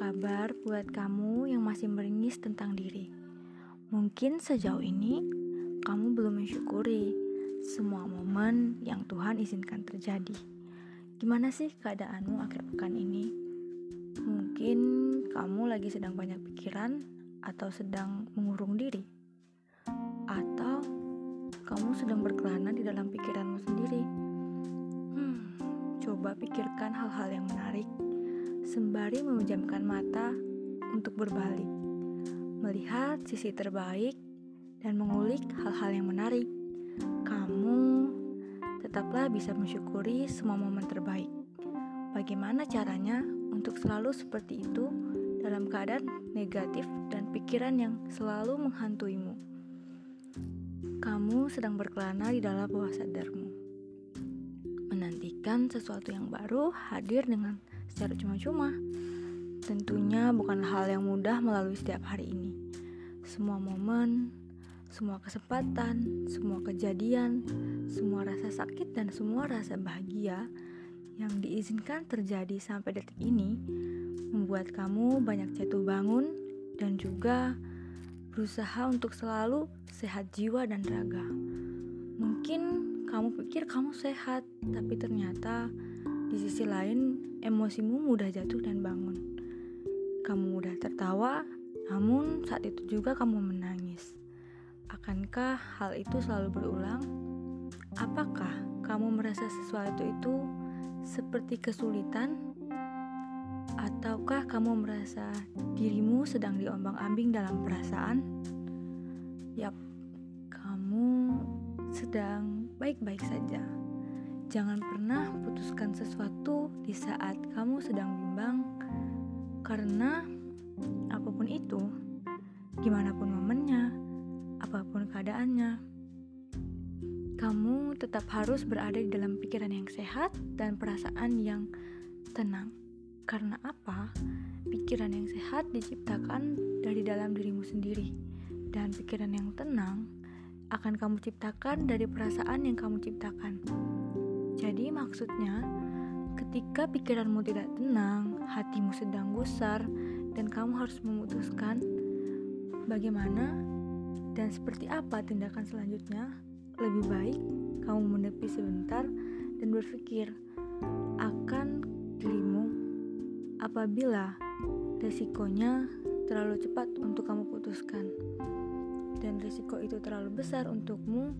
kabar buat kamu yang masih meringis tentang diri? Mungkin sejauh ini kamu belum mensyukuri semua momen yang Tuhan izinkan terjadi. Gimana sih keadaanmu akhir pekan ini? Mungkin kamu lagi sedang banyak pikiran atau sedang mengurung diri. Atau kamu sedang berkelana di dalam pikiranmu sendiri. Hmm, coba pikirkan hal-hal yang menarik sembari memejamkan mata untuk berbalik, melihat sisi terbaik, dan mengulik hal-hal yang menarik. Kamu tetaplah bisa mensyukuri semua momen terbaik. Bagaimana caranya untuk selalu seperti itu dalam keadaan negatif dan pikiran yang selalu menghantuimu? Kamu sedang berkelana di dalam bawah sadarmu, menantikan sesuatu yang baru hadir dengan secara cuma-cuma. Tentunya bukan hal yang mudah melalui setiap hari ini. Semua momen, semua kesempatan, semua kejadian, semua rasa sakit dan semua rasa bahagia yang diizinkan terjadi sampai detik ini membuat kamu banyak jatuh bangun dan juga berusaha untuk selalu sehat jiwa dan raga. Mungkin kamu pikir kamu sehat, tapi ternyata di sisi lain, emosimu mudah jatuh dan bangun. Kamu mudah tertawa, namun saat itu juga kamu menangis. Akankah hal itu selalu berulang? Apakah kamu merasa sesuatu itu seperti kesulitan? Ataukah kamu merasa dirimu sedang diombang-ambing dalam perasaan? Yap, kamu sedang baik-baik saja. Jangan pernah putuskan sesuatu di saat kamu sedang bimbang, karena apa pun itu, gimana pun momennya, apa pun keadaannya, kamu tetap harus berada di dalam pikiran yang sehat dan perasaan yang tenang. Karena apa? Pikiran yang sehat diciptakan dari dalam dirimu sendiri, dan pikiran yang tenang akan kamu ciptakan dari perasaan yang kamu ciptakan. Jadi maksudnya, ketika pikiranmu tidak tenang, hatimu sedang gusar, dan kamu harus memutuskan bagaimana dan seperti apa tindakan selanjutnya, lebih baik kamu menepi sebentar dan berpikir akan dirimu apabila resikonya terlalu cepat untuk kamu putuskan. Dan risiko itu terlalu besar untukmu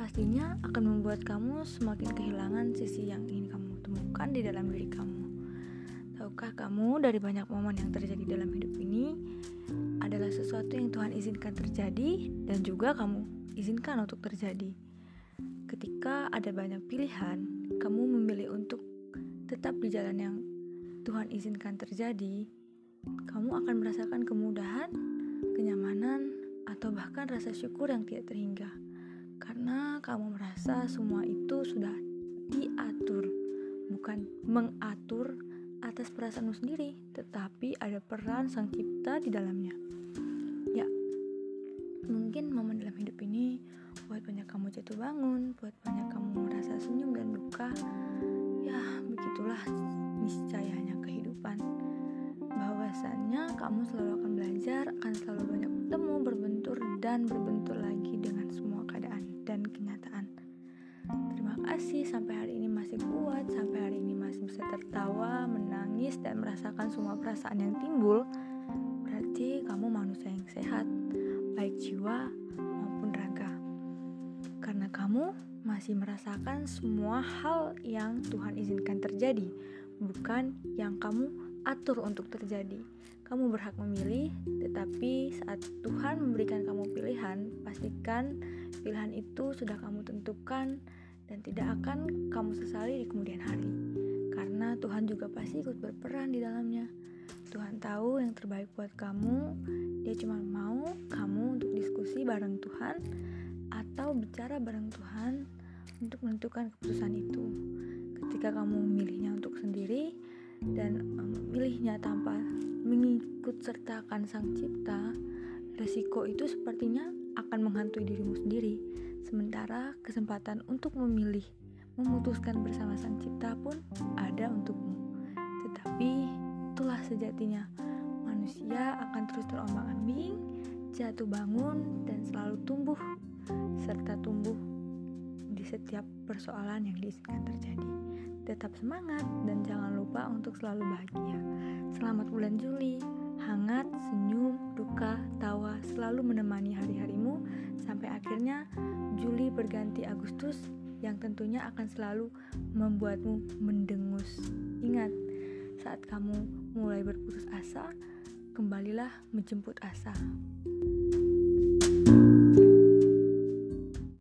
pastinya akan membuat kamu semakin kehilangan sisi yang ingin kamu temukan di dalam diri kamu. Tahukah kamu dari banyak momen yang terjadi dalam hidup ini adalah sesuatu yang Tuhan izinkan terjadi dan juga kamu izinkan untuk terjadi. Ketika ada banyak pilihan, kamu memilih untuk tetap di jalan yang Tuhan izinkan terjadi, kamu akan merasakan kemudahan, kenyamanan, atau bahkan rasa syukur yang tidak terhingga karena kamu merasa semua itu sudah diatur, bukan mengatur atas perasaanmu sendiri, tetapi ada peran sang cipta di dalamnya. Ya, mungkin momen dalam hidup ini buat banyak kamu jatuh bangun, buat banyak kamu merasa senyum dan duka. Ya, begitulah niscayanya kehidupan. Bahwasannya kamu selalu akan belajar, akan selalu banyak bertemu, berbentur, dan berbentur merasakan semua perasaan yang timbul. Berarti kamu manusia yang sehat, baik jiwa maupun raga. Karena kamu masih merasakan semua hal yang Tuhan izinkan terjadi, bukan yang kamu atur untuk terjadi. Kamu berhak memilih, tetapi saat Tuhan memberikan kamu pilihan, pastikan pilihan itu sudah kamu tentukan dan tidak akan kamu sesali di kemudian hari. Karena Tuhan juga pasti ikut berperan di dalamnya. Tuhan tahu yang terbaik buat kamu. Dia cuma mau kamu untuk diskusi bareng Tuhan atau bicara bareng Tuhan untuk menentukan keputusan itu. Ketika kamu memilihnya untuk sendiri dan memilihnya tanpa mengikut sertakan sang cipta, resiko itu sepertinya akan menghantui dirimu sendiri. Sementara kesempatan untuk memilih, memutuskan bersama sang cipta pun ada untukmu. Tetapi itulah sejatinya. Manusia akan terus terombang-ambing, jatuh bangun, dan selalu tumbuh, serta tumbuh di setiap persoalan yang diizinkan terjadi. Tetap semangat dan jangan lupa untuk selalu bahagia. Selamat bulan Juli, hangat, senyum, duka, tawa selalu menemani hari-harimu sampai akhirnya Juli berganti Agustus yang tentunya akan selalu membuatmu mendengus. Ingat, saat kamu mulai berputus asa, kembalilah menjemput asa.